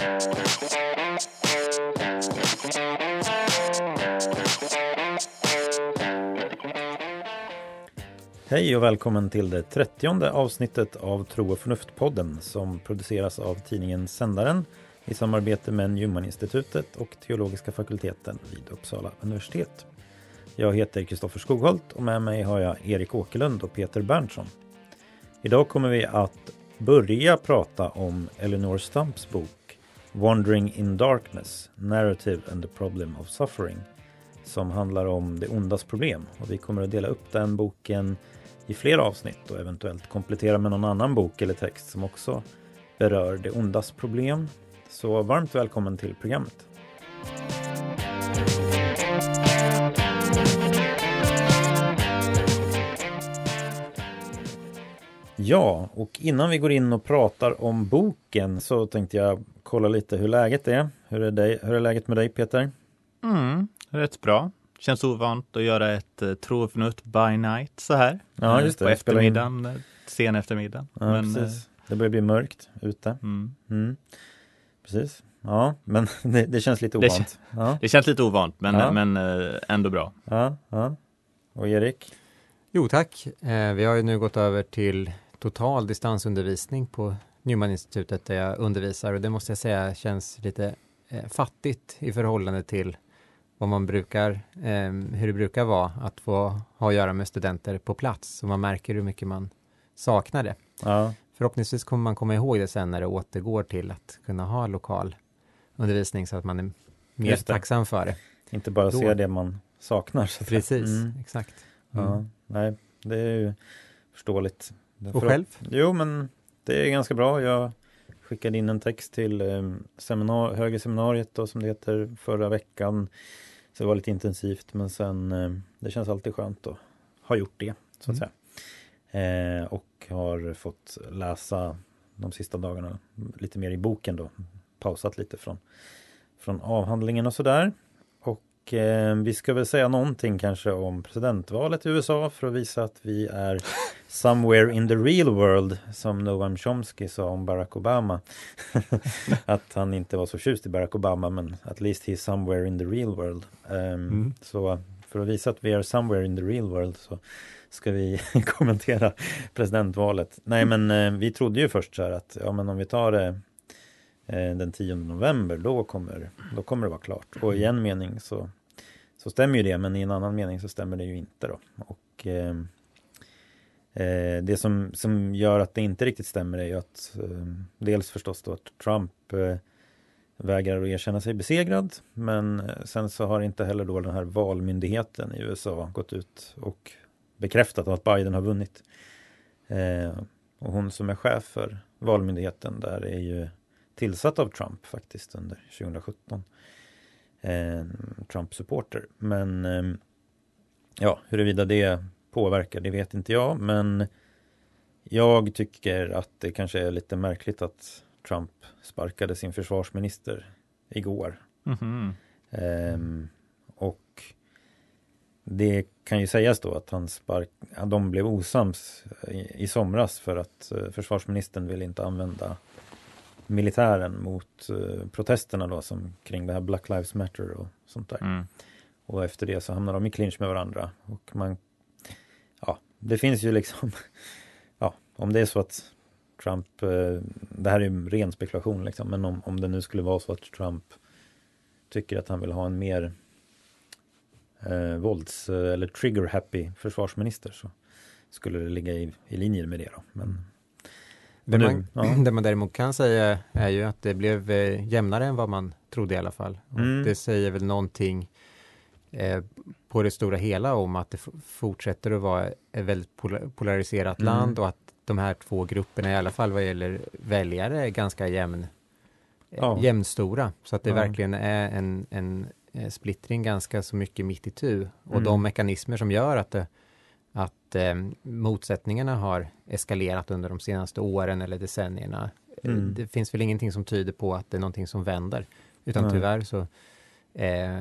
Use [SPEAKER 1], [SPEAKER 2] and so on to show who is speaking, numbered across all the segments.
[SPEAKER 1] Hej och välkommen till det trettionde avsnittet av Tro och förnuft-podden som produceras av tidningen Sändaren i samarbete med Newman-institutet och Teologiska fakulteten vid Uppsala universitet. Jag heter Kristoffer Skogholt och med mig har jag Erik Åkerlund och Peter Berntsson. Idag kommer vi att börja prata om Eleanor Stumps bok Wandering in Darkness, Narrative and the Problem of Suffering som handlar om det ondas problem. Och vi kommer att dela upp den boken i flera avsnitt och eventuellt komplettera med någon annan bok eller text som också berör det ondas problem. Så varmt välkommen till programmet. Ja, och innan vi går in och pratar om boken så tänkte jag kolla lite hur läget är. Hur är, det, hur är läget med dig Peter?
[SPEAKER 2] Mm, rätt bra. Känns ovant att göra ett uh, tro och förnuft by night så här.
[SPEAKER 1] Ja, just det.
[SPEAKER 2] På eftermiddagen, in... sen eftermiddag.
[SPEAKER 1] Ja, men, precis. Det börjar bli mörkt ute. Mm. Mm. Precis. Ja, men det, det känns lite ovant.
[SPEAKER 2] Det, ja. det känns lite ovant, men, ja. men ändå bra.
[SPEAKER 1] Ja, ja. Och Erik?
[SPEAKER 3] Jo tack. Eh, vi har ju nu gått över till total distansundervisning på Newman-institutet där jag undervisar och det måste jag säga känns lite eh, fattigt i förhållande till vad man brukar, eh, hur det brukar vara att få ha att göra med studenter på plats. Så man märker hur mycket man saknar det. Ja. Förhoppningsvis kommer man komma ihåg det sen när det återgår till att kunna ha lokal undervisning så att man är mer tacksam för det.
[SPEAKER 1] Inte bara se det man saknar.
[SPEAKER 3] Precis, mm. exakt.
[SPEAKER 1] Mm. Ja, nej, det är ju förståeligt.
[SPEAKER 3] Och själv?
[SPEAKER 1] Jo, men det är ganska bra. Jag skickade in en text till eh, seminar högerseminariet då, som det heter förra veckan. Så det var lite intensivt men sen eh, det känns alltid skönt att ha gjort det så att mm. säga. Eh, och har fått läsa de sista dagarna lite mer i boken då. Pausat lite från, från avhandlingen och sådär. Och eh, vi ska väl säga någonting kanske om presidentvalet i USA för att visa att vi är somewhere in the real world som Noam Chomsky sa om Barack Obama. att han inte var så tjust i Barack Obama men at least he's somewhere in the real world. Um, mm. Så för att visa att vi är somewhere in the real world så ska vi kommentera presidentvalet. Nej men eh, vi trodde ju först så här att ja men om vi tar det eh, den 10 november då kommer, då kommer det vara klart. Och i en mening så, så stämmer ju det men i en annan mening så stämmer det ju inte då. Och eh, eh, det som, som gör att det inte riktigt stämmer är ju att eh, dels förstås då att Trump eh, vägrar att erkänna sig besegrad. Men eh, sen så har inte heller då den här valmyndigheten i USA gått ut och bekräftat att Biden har vunnit. Eh, och hon som är chef för valmyndigheten där är ju tillsatt av Trump faktiskt under 2017. Eh, Trump-supporter. Men eh, ja, huruvida det påverkar, det vet inte jag. Men jag tycker att det kanske är lite märkligt att Trump sparkade sin försvarsminister igår. Mm -hmm. eh, och det kan ju sägas då att han spark, de blev osams i, i somras för att uh, försvarsministern vill inte använda militären mot uh, protesterna då som kring det här Black Lives Matter och sånt där. Mm. Och efter det så hamnar de i clinch med varandra och man Ja, det finns ju liksom Ja, om det är så att Trump uh, Det här är ju ren spekulation liksom, men om, om det nu skulle vara så att Trump tycker att han vill ha en mer eh, vålds eller trigger happy försvarsminister så skulle det ligga i, i linje med det då. Men,
[SPEAKER 3] det, nu, man, ja. det man däremot kan säga är ju att det blev eh, jämnare än vad man trodde i alla fall. Mm. Det säger väl någonting eh, på det stora hela om att det fortsätter att vara ett väldigt polariserat mm. land och att de här två grupperna i alla fall vad gäller väljare är ganska jämn, ja. jämnstora. Så att det ja. verkligen är en, en eh, splittring ganska så mycket mitt i tu. Och mm. de mekanismer som gör att, det, att eh, motsättningarna har eskalerat under de senaste åren eller decennierna. Eh, mm. Det finns väl ingenting som tyder på att det är någonting som vänder. Utan Nej. tyvärr så eh,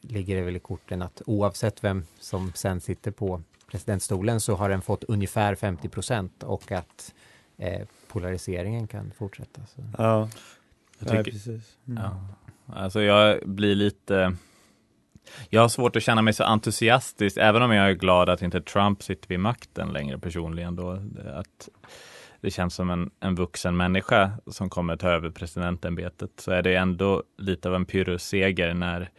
[SPEAKER 3] ligger det väl i korten att oavsett vem som sen sitter på presidentstolen så har den fått ungefär 50 procent och att eh, polariseringen kan fortsätta. Så.
[SPEAKER 1] Ja,
[SPEAKER 2] Jag tycker, Nej, precis. Mm. Ja. Alltså jag blir lite jag har svårt att känna mig så entusiastisk, även om jag är glad att inte Trump sitter vid makten längre personligen då. Att det känns som en, en vuxen människa som kommer ta över presidentämbetet så är det ändå lite av en pyrrusseger när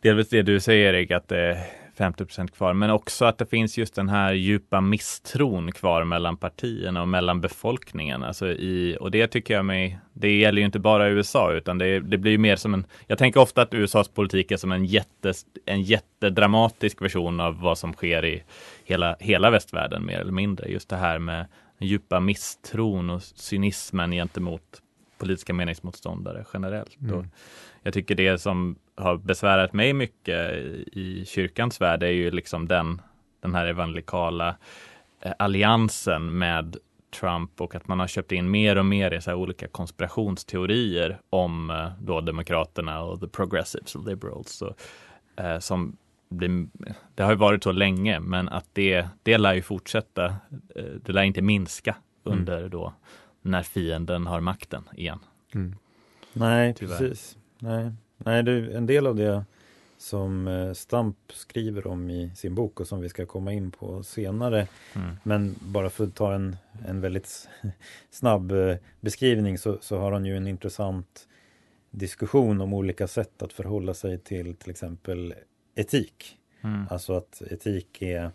[SPEAKER 2] delvis det du säger Erik, att det 50 procent kvar, men också att det finns just den här djupa misstron kvar mellan partierna och mellan befolkningen. Alltså i, och det tycker jag mig, det gäller ju inte bara USA, utan det, det blir mer som en, jag tänker ofta att USAs politik är som en, jätte, en jättedramatisk version av vad som sker i hela, hela västvärlden mer eller mindre. Just det här med djupa misstron och cynismen gentemot politiska meningsmotståndare generellt. Mm. Jag tycker det som har besvärat mig mycket i kyrkans värld är ju liksom den, den här evangelikala eh, alliansen med Trump och att man har köpt in mer och mer i så olika konspirationsteorier om eh, då Demokraterna och the progressives och liberals. Och, eh, som blir, det har ju varit så länge, men att det, det lär ju fortsätta. Eh, det lär inte minska mm. under mm. då när fienden har makten igen. Mm.
[SPEAKER 1] Nej, Tyvärr. precis. Nej, Nej du, en del av det som eh, Stamp skriver om i sin bok och som vi ska komma in på senare. Mm. Men bara för att ta en, en väldigt snabb eh, beskrivning så, så har han ju en intressant diskussion om olika sätt att förhålla sig till till exempel etik. Mm. Alltså att etik är,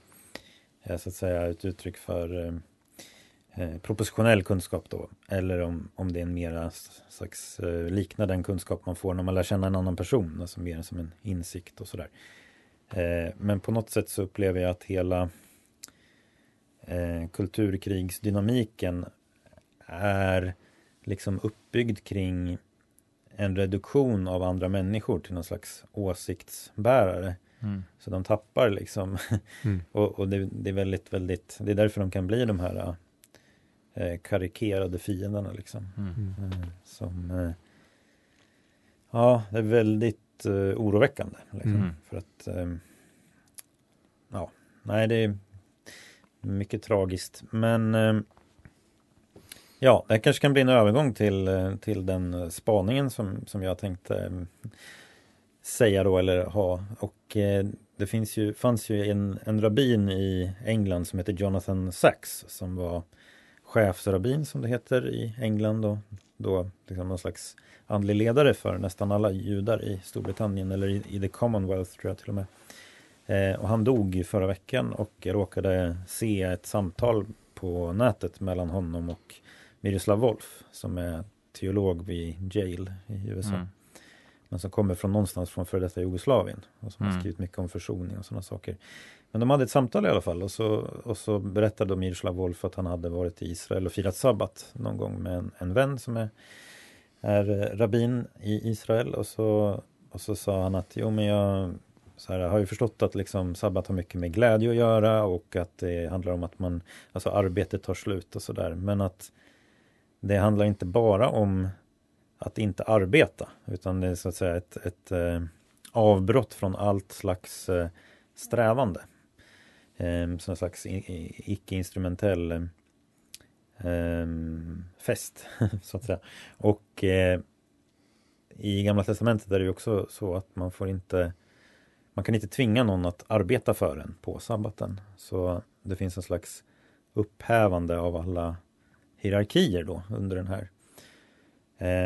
[SPEAKER 1] är så att säga ett uttryck för eh, propositionell kunskap då. Eller om, om det är en mera slags eh, liknar den kunskap man får när man lär känna en annan person. Alltså mer som en insikt och sådär. Eh, men på något sätt så upplever jag att hela eh, kulturkrigsdynamiken är liksom uppbyggd kring en reduktion av andra människor till någon slags åsiktsbärare. Mm. Så de tappar liksom. Mm. och, och det, det, är väldigt, väldigt, det är därför de kan bli de här eh, karikerade fienderna liksom. Mm. Eh, som eh, Ja, det är väldigt eh, oroväckande. Liksom, mm. För att eh, Ja, nej det är mycket tragiskt. Men eh, Ja, det kanske kan bli en övergång till, eh, till den spaningen som, som jag tänkte säga då eller ha. Och det finns ju, fanns ju en, en rabbin i England som heter Jonathan Sachs som var chefsrabbin som det heter i England och då liksom någon slags andlig ledare för nästan alla judar i Storbritannien eller i, i the Commonwealth tror jag till och med. Eh, och han dog förra veckan och jag råkade se ett samtal på nätet mellan honom och Miroslav Wolf som är teolog vid Yale i USA. Mm. Men som kommer från någonstans från före detta Jugoslavien och som mm. har skrivit mycket om försoning och sådana saker. Men de hade ett samtal i alla fall och så, och så berättade Miroslav Wolf att han hade varit i Israel och firat sabbat någon gång med en, en vän som är, är eh, rabbin i Israel. Och så, och så sa han att jo men jag så här, har ju förstått att liksom sabbat har mycket med glädje att göra och att det handlar om att man, alltså arbetet tar slut och sådär men att det handlar inte bara om att inte arbeta utan det är så att säga ett, ett eh, avbrott från allt slags eh, strävande eh, som en slags icke-instrumentell eh, fest, så att säga. Och eh, i Gamla Testamentet är det ju också så att man får inte man kan inte tvinga någon att arbeta för en på sabbaten. Så det finns en slags upphävande av alla hierarkier då under den här.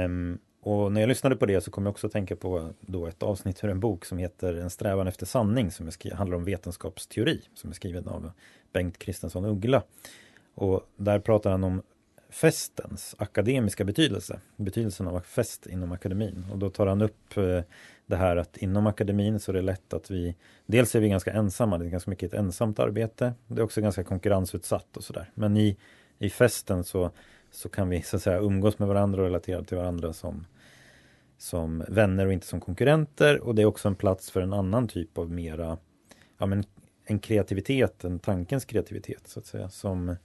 [SPEAKER 1] Um, och när jag lyssnade på det så kom jag också att tänka på då ett avsnitt ur en bok som heter En strävan efter sanning som handlar om vetenskapsteori som är skriven av Bengt Kristensson Uggla. Och där pratar han om festens akademiska betydelse, betydelsen av fest inom akademin. Och då tar han upp eh, det här att inom akademin så är det lätt att vi Dels är vi ganska ensamma, det är ganska mycket ett ensamt arbete. Det är också ganska konkurrensutsatt och sådär. Men i, i festen så så kan vi så att säga umgås med varandra och relatera till varandra som, som vänner och inte som konkurrenter. Och det är också en plats för en annan typ av mera, ja men en kreativitet, en tankens kreativitet så att säga. Som,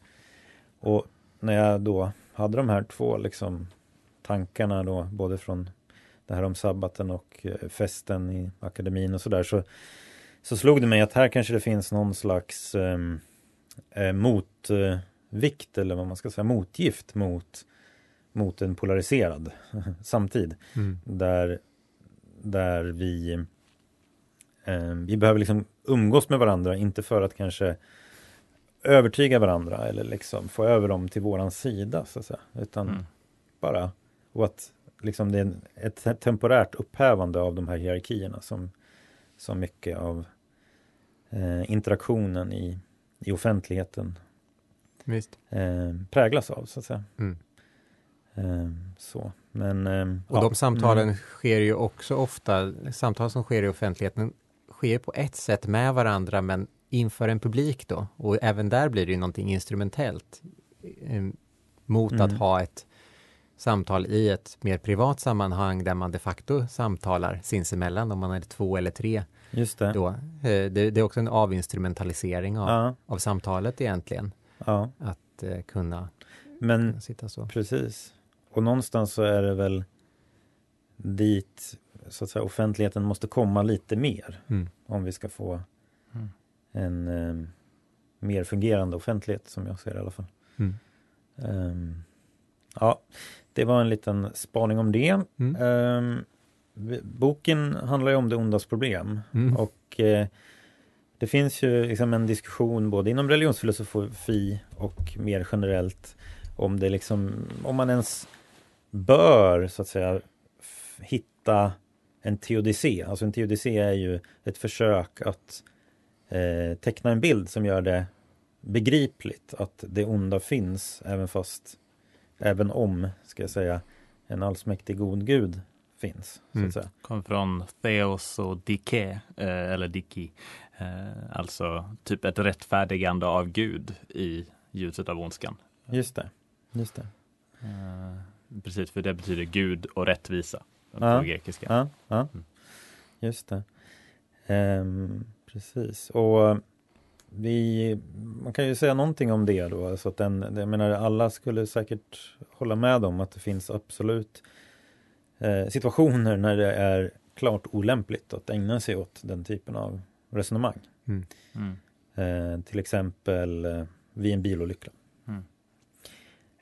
[SPEAKER 1] och när jag då hade de här två liksom tankarna då, både från det här om sabbaten och eh, festen i akademin och sådär, så, så slog det mig att här kanske det finns någon slags ehm, eh, mot eh, vikt eller vad man ska säga motgift mot mot en polariserad samtid. Mm. Där, där vi, eh, vi behöver liksom umgås med varandra, inte för att kanske övertyga varandra eller liksom få över dem till våran sida så att säga. Utan mm. bara och att liksom det är ett temporärt upphävande av de här hierarkierna som, som mycket av eh, interaktionen i, i offentligheten eh, präglas av så att säga. Mm. Eh, så. Men, eh,
[SPEAKER 3] och ja. de samtalen mm. sker ju också ofta, samtal som sker i offentligheten sker på ett sätt med varandra men inför en publik då. Och även där blir det ju någonting instrumentellt eh, mot mm. att ha ett samtal i ett mer privat sammanhang där man de facto samtalar sinsemellan om man är två eller tre.
[SPEAKER 1] Just det.
[SPEAKER 3] Då. Eh, det, det är också en avinstrumentalisering av, ja. av samtalet egentligen. Ja. Att eh, kunna,
[SPEAKER 1] Men,
[SPEAKER 3] kunna sitta så.
[SPEAKER 1] Precis. Och någonstans så är det väl dit så att säga, offentligheten måste komma lite mer mm. om vi ska få mm. en eh, mer fungerande offentlighet som jag ser det i alla fall. Mm. Um, ja, det var en liten spaning om det. Um, boken handlar ju om det ondas problem mm. och eh, det finns ju liksom en diskussion både inom religionsfilosofi och mer generellt om det liksom, om man ens bör så att säga hitta en teodicé. Alltså en teodicé är ju ett försök att eh, teckna en bild som gör det begripligt att det onda finns även fast även om, ska jag säga, en allsmäktig god gud finns. Så att mm.
[SPEAKER 2] Kom från Theos och Dike, eh, eller Diki. Eh, alltså typ ett rättfärdigande av Gud i ljuset av ondskan.
[SPEAKER 1] Just det. Just det.
[SPEAKER 2] Eh, precis, för det betyder Gud och rättvisa
[SPEAKER 1] ja.
[SPEAKER 2] på grekiska.
[SPEAKER 1] Ja, ja. Mm. Just det. Um, precis. Och vi, man kan ju säga någonting om det då. Så att den, jag menar, alla skulle säkert hålla med om att det finns absolut eh, situationer när det är klart olämpligt att ägna sig åt den typen av resonemang. Mm. Mm. Eh, till exempel eh, vid en bilolycka. Mm.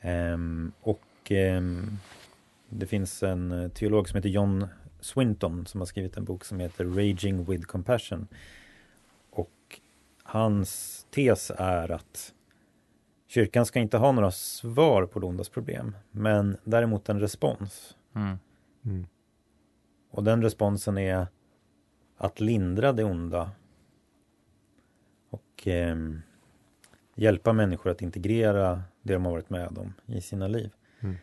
[SPEAKER 1] Ehm, och ehm, det finns en eh, teolog som heter John Swinton som har skrivit en bok som heter Raging with Compassion. Och hans tes är att kyrkan ska inte ha några svar på det ondas problem, men däremot en respons. Mm. Mm. Och den responsen är att lindra det onda och eh, hjälpa människor att integrera det de har varit med om i sina liv. Mm.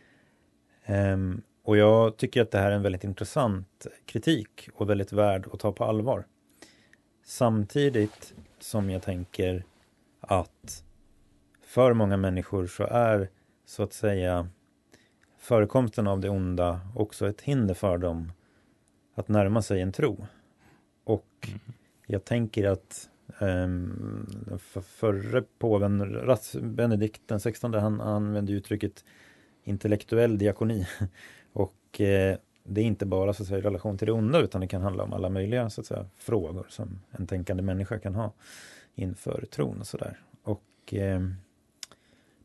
[SPEAKER 1] Um, och jag tycker att det här är en väldigt intressant kritik och väldigt värd att ta på allvar. Samtidigt som jag tänker att för många människor så är så att säga förekomsten av det onda också ett hinder för dem att närma sig en tro. Och mm. jag tänker att um, för, förre påven Benedikt den 16 han använde uttrycket intellektuell diakoni. Och eh, det är inte bara så att säga, i relation till det onda utan det kan handla om alla möjliga så att säga, frågor som en tänkande människa kan ha inför tron och sådär. Och eh,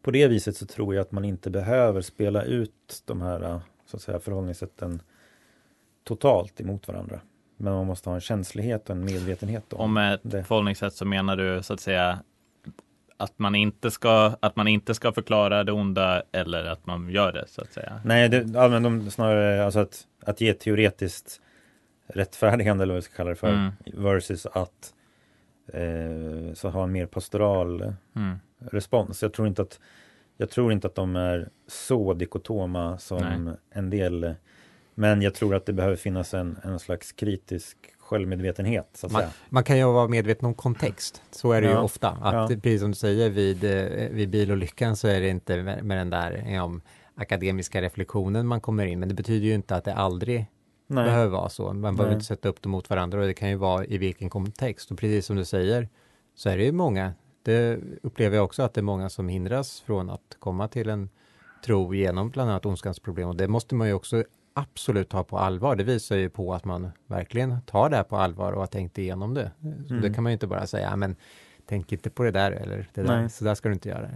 [SPEAKER 1] på det viset så tror jag att man inte behöver spela ut de här så att säga, förhållningssätten totalt emot varandra. Men man måste ha en känslighet och en medvetenhet
[SPEAKER 2] om, om ett det. förhållningssätt så menar du så att säga att man inte ska, att man inte ska förklara det onda eller att man gör det så att säga?
[SPEAKER 1] Nej, det, ja, men de, snarare alltså att, att ge teoretiskt rättfärdigande eller vad vi ska kalla det för mm. versus att eh, så ha en mer pastoral mm. respons. Jag tror inte att jag tror inte att de är så dikotoma som Nej. en del men jag tror att det behöver finnas en, en slags kritisk självmedvetenhet. Så att
[SPEAKER 3] man,
[SPEAKER 1] säga.
[SPEAKER 3] man kan ju vara medveten om kontext. Så är det ja. ju ofta. Att ja. Precis som du säger vid, eh, vid bilolyckan så är det inte med, med den där ja, akademiska reflektionen man kommer in. Men det betyder ju inte att det aldrig Nej. behöver vara så. Man behöver inte sätta upp dem mot varandra och det kan ju vara i vilken kontext. Och precis som du säger så är det ju många. Det upplever jag också att det är många som hindras från att komma till en tro genom bland annat ondskans problem. Och det måste man ju också absolut ta på allvar. Det visar ju på att man verkligen tar det här på allvar och har tänkt igenom det. Mm. Det kan man ju inte bara säga, men tänk inte på det där eller det där, så där ska du inte göra.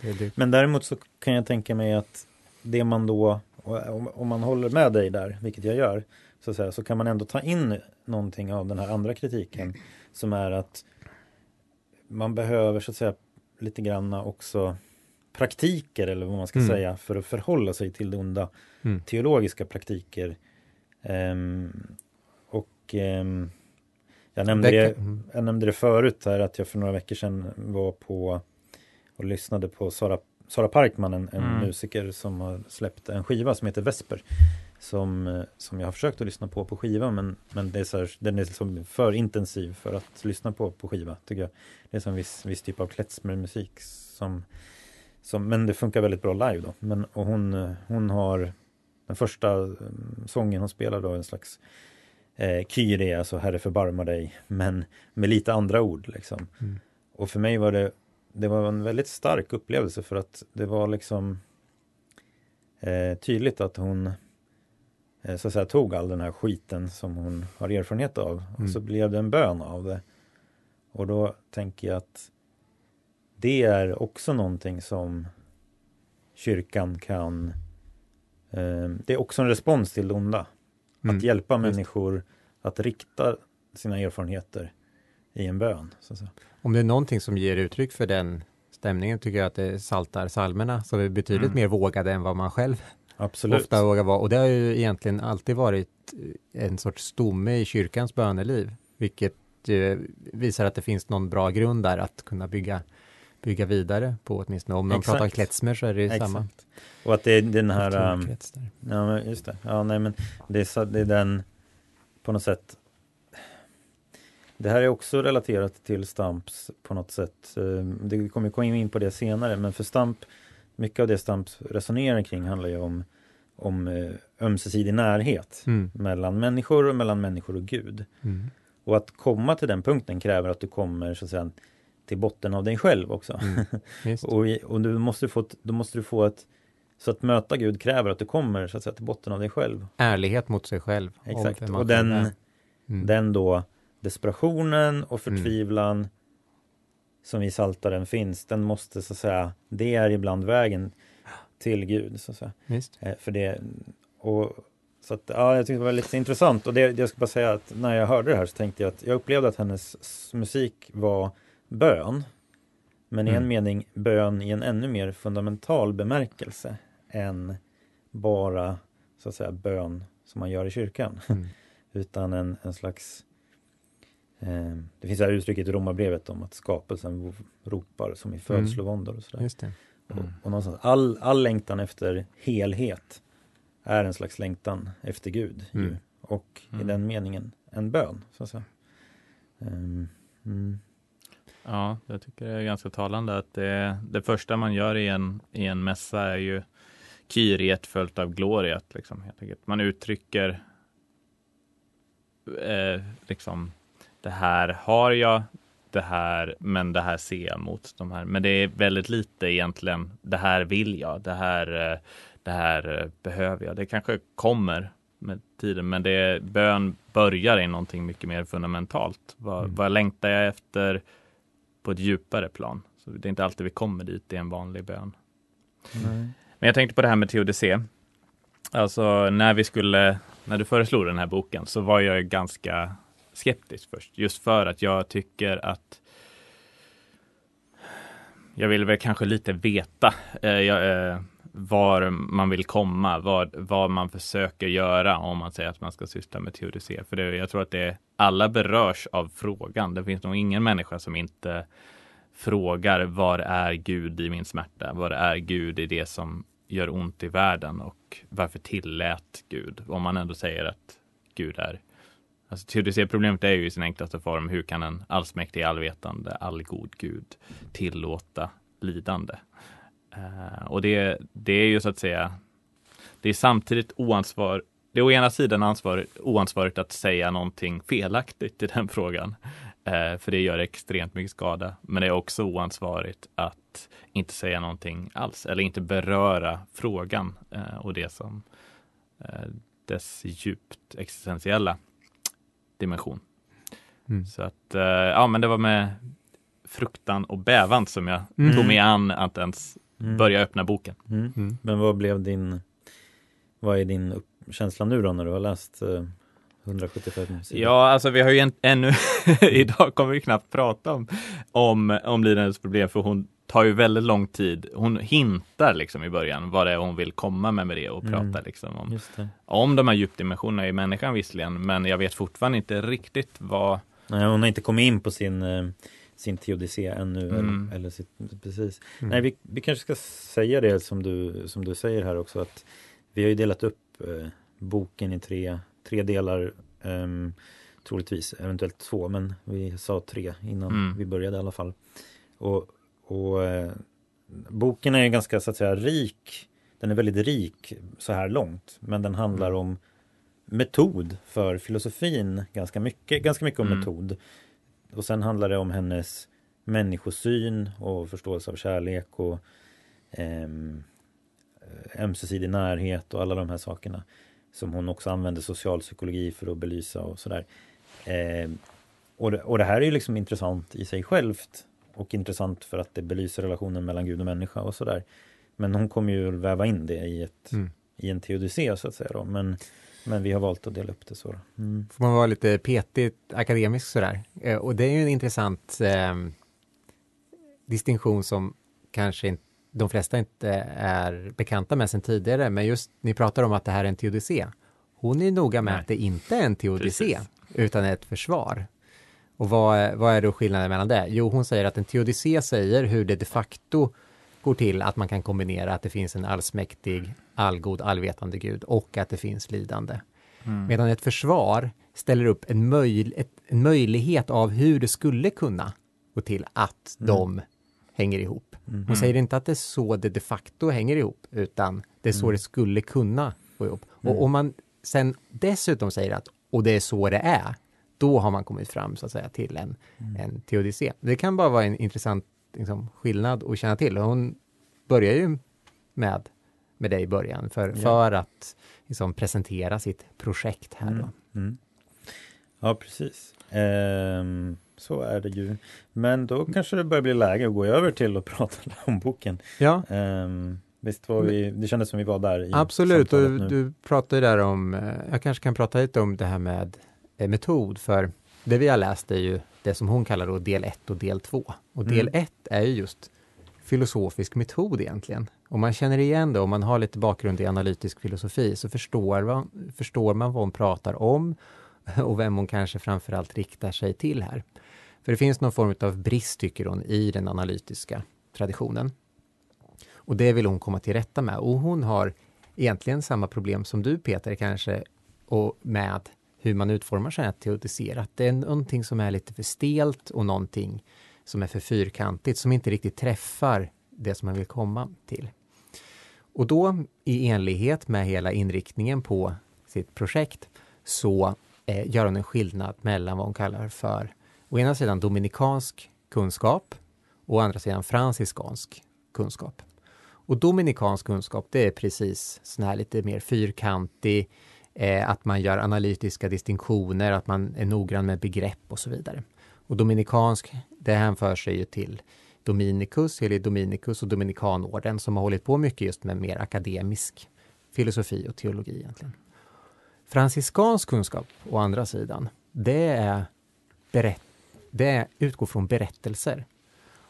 [SPEAKER 3] Det,
[SPEAKER 1] det... Men däremot så kan jag tänka mig att det man då, om man håller med dig där, vilket jag gör, så, säga, så kan man ändå ta in någonting av den här andra kritiken som är att man behöver så att säga lite granna också praktiker eller vad man ska mm. säga för att förhålla sig till det onda. Mm. Teologiska praktiker. Um, och um, jag, nämnde det, mm. jag nämnde det förut här att jag för några veckor sedan var på och lyssnade på Sara, Sara Parkman, en, en mm. musiker som har släppt en skiva som heter Vesper. Som, som jag har försökt att lyssna på på skiva men, men det är så här, den är liksom för intensiv för att lyssna på på skiva tycker jag. Det är som en viss, viss typ av klezmermusik som, som, men det funkar väldigt bra live då. Men, och hon, hon har den första mm, sången hon spelar då en slags eh, Kyrie, alltså Herre förbarma dig, men med lite andra ord liksom. Mm. Och för mig var det, det var en väldigt stark upplevelse för att det var liksom eh, tydligt att hon eh, så att säga tog all den här skiten som hon har erfarenhet av mm. och så blev det en bön av det. Och då tänker jag att det är också någonting som kyrkan kan eh, Det är också en respons till det onda. Mm. Att hjälpa människor att rikta sina erfarenheter i en bön.
[SPEAKER 3] Om det är någonting som ger uttryck för den stämningen tycker jag att det saltar salmerna som är betydligt mm. mer vågade än vad man själv
[SPEAKER 1] Absolut.
[SPEAKER 3] ofta vågar vara. Och det har ju egentligen alltid varit en sorts stomme i kyrkans böneliv, vilket eh, visar att det finns någon bra grund där att kunna bygga bygga vidare på åtminstone. Om man pratar klezmer så är det Exakt. samma.
[SPEAKER 1] Och att det är den här... Um, ja, just det. Ja, nej, men det är, så, det är den på något sätt det här är också relaterat till Stamps på något sätt. Ehm, det kommer komma in på det senare men för Stamp, mycket av det Stamp resonerar kring handlar ju om, om eh, ömsesidig närhet mm. mellan människor och mellan människor och Gud. Mm. Och att komma till den punkten kräver att du kommer så att säga till botten av dig själv också. Mm, och, och du måste få ett, då måste du få ett så att möta Gud kräver att du kommer så att säga, till botten av dig själv.
[SPEAKER 3] Ärlighet mot sig själv.
[SPEAKER 1] Exakt. Och den, mm. den då desperationen och mm. förtvivlan mm. som i Saltaren finns, den måste så att säga, det är ibland vägen till Gud. Så att säga. Eh, för det, och, så att, ja, jag tyckte det var lite intressant och det, jag ska bara säga att när jag hörde det här så tänkte jag att jag upplevde att hennes musik var bön. Men i en mm. mening bön i en ännu mer fundamental bemärkelse än bara så att säga bön som man gör i kyrkan. Mm. Utan en, en slags Det finns det här uttrycket i Romarbrevet om att skapelsen ropar som i mm. födslovåndor och sådär.
[SPEAKER 3] Just det.
[SPEAKER 1] Mm. Och, och någonstans, all, all längtan efter helhet är en slags längtan efter Gud. Mm. Och i den meningen en bön. Så att säga. Um,
[SPEAKER 2] Ja, jag tycker det är ganska talande att det, det första man gör i en, i en mässa är ju Kyriet följt av Gloriet. Liksom, helt enkelt. Man uttrycker eh, liksom det här har jag, det här, men det här ser jag mot de här. Men det är väldigt lite egentligen, det här vill jag, det här, eh, det här eh, behöver jag. Det kanske kommer med tiden, men det bön börjar i någonting mycket mer fundamentalt. Vad, mm. vad längtar jag efter? på ett djupare plan. Så det är inte alltid vi kommer dit i en vanlig bön. Mm. Men jag tänkte på det här med teodicé. Alltså när vi skulle, när du föreslog den här boken så var jag ganska skeptisk först. Just för att jag tycker att jag vill väl kanske lite veta eh, eh, var man vill komma, vad, vad man försöker göra om man säger att man ska syssla med teodicé. För det, jag tror att det, alla berörs av frågan. Det finns nog ingen människa som inte frågar var är Gud i min smärta? Var är Gud i det som gör ont i världen och varför tillät Gud? Om man ändå säger att Gud är Alltså teodicéproblemet är ju i sin enklaste form, hur kan en allsmäktig, allvetande, allgod Gud tillåta lidande? Uh, och det, det är ju så att säga, det är samtidigt oansvar, det är å ena sidan ansvar, oansvarigt att säga någonting felaktigt i den frågan, uh, för det gör extremt mycket skada. Men det är också oansvarigt att inte säga någonting alls, eller inte beröra frågan uh, och det som dess djupt existentiella dimension. Mm. Så att, ja men det var med fruktan och bävan som jag mm. tog mig an att ens mm. börja öppna boken.
[SPEAKER 1] Mm. mm. Men vad blev din, vad är din känsla nu då när du har läst eh, 175 sidor?
[SPEAKER 2] Ja, alltså vi har ju ännu, idag kommer vi knappt prata om, om, om lidandets problem för hon tar ju väldigt lång tid. Hon hintar liksom i början vad det är hon vill komma med med det och prata mm. liksom om, om de här djupdimensionerna i människan visserligen, men jag vet fortfarande inte riktigt vad
[SPEAKER 1] Nej, hon har inte kommit in på sin eh, sin teodicé ännu. Mm. Eller, eller sitt, precis. Mm. Nej, vi, vi kanske ska säga det som du, som du säger här också att vi har ju delat upp eh, boken i tre, tre delar. Eh, troligtvis, eventuellt två, men vi sa tre innan mm. vi började i alla fall. Och, och eh, boken är ganska så att säga rik. Den är väldigt rik så här långt, men den handlar mm. om metod för filosofin ganska mycket, ganska mycket om mm. metod. Och sen handlar det om hennes människosyn och förståelse av kärlek och eh, ömsesidig närhet och alla de här sakerna. Som hon också använder socialpsykologi för att belysa och sådär. Eh, och, det, och det här är ju liksom intressant i sig självt. Och intressant för att det belyser relationen mellan Gud och människa och sådär. Men hon kommer ju väva in det i, ett, mm. i en teodicé så att säga. Då. Men men vi har valt att dela upp det så.
[SPEAKER 3] Mm. Får man vara lite petigt akademisk sådär. Eh, och det är ju en intressant eh, distinktion som kanske inte de flesta inte är bekanta med sedan tidigare, men just ni pratar om att det här är en teodicé. Hon är noga med Nej. att det inte är en teodicé, utan ett försvar. Och vad, vad är då skillnaden mellan det? Jo, hon säger att en teodicé säger hur det de facto går till att man kan kombinera att det finns en allsmäktig, allgod, allvetande Gud och att det finns lidande. Mm. Medan ett försvar ställer upp en, möj, ett, en möjlighet av hur det skulle kunna gå till att mm. de hänger ihop. Mm. Hon säger inte att det är så det de facto hänger ihop, utan det är så mm. det skulle kunna gå ihop. Och mm. om man sen dessutom säger att och det är så det är, då har man kommit fram så att säga till en, mm. en teodicé. Det kan bara vara en intressant liksom, skillnad att känna till. Hon börjar ju med, med det i början för, ja. för att liksom, presentera sitt projekt här. Mm. Mm.
[SPEAKER 1] Ja, precis. Ehm, så är det ju. Men då kanske det börjar bli läge att gå över till att prata om boken.
[SPEAKER 3] Ja.
[SPEAKER 1] Ehm, visst var vi, det kändes som vi var där.
[SPEAKER 3] I Absolut, och du pratade där om, eh, jag kanske kan prata lite om det här med metod, för det vi har läst är ju det som hon kallar då del 1 och del 2. Och del 1 mm. är ju just filosofisk metod egentligen. Om man känner igen det, om man har lite bakgrund i analytisk filosofi, så förstår, förstår man vad hon pratar om och vem hon kanske framförallt riktar sig till här. För det finns någon form av brist, tycker hon, i den analytiska traditionen. Och det vill hon komma till rätta med. Och hon har egentligen samma problem som du, Peter, kanske, och med hur man utformar sig här teoretiserat. Det är någonting som är lite för stelt och någonting som är för fyrkantigt, som inte riktigt träffar det som man vill komma till. Och då i enlighet med hela inriktningen på sitt projekt så eh, gör hon en skillnad mellan vad hon kallar för å ena sidan dominikansk kunskap och å andra sidan franciskansk kunskap. Och dominikansk kunskap, det är precis sån här lite mer fyrkantig, eh, att man gör analytiska distinktioner, att man är noggrann med begrepp och så vidare. Och dominikansk, det hänför sig ju till Dominicus, eller Dominicus och Dominikanorden som har hållit på mycket just med mer akademisk filosofi och teologi egentligen. Franciskansk kunskap, å andra sidan, det, är berätt, det utgår från berättelser.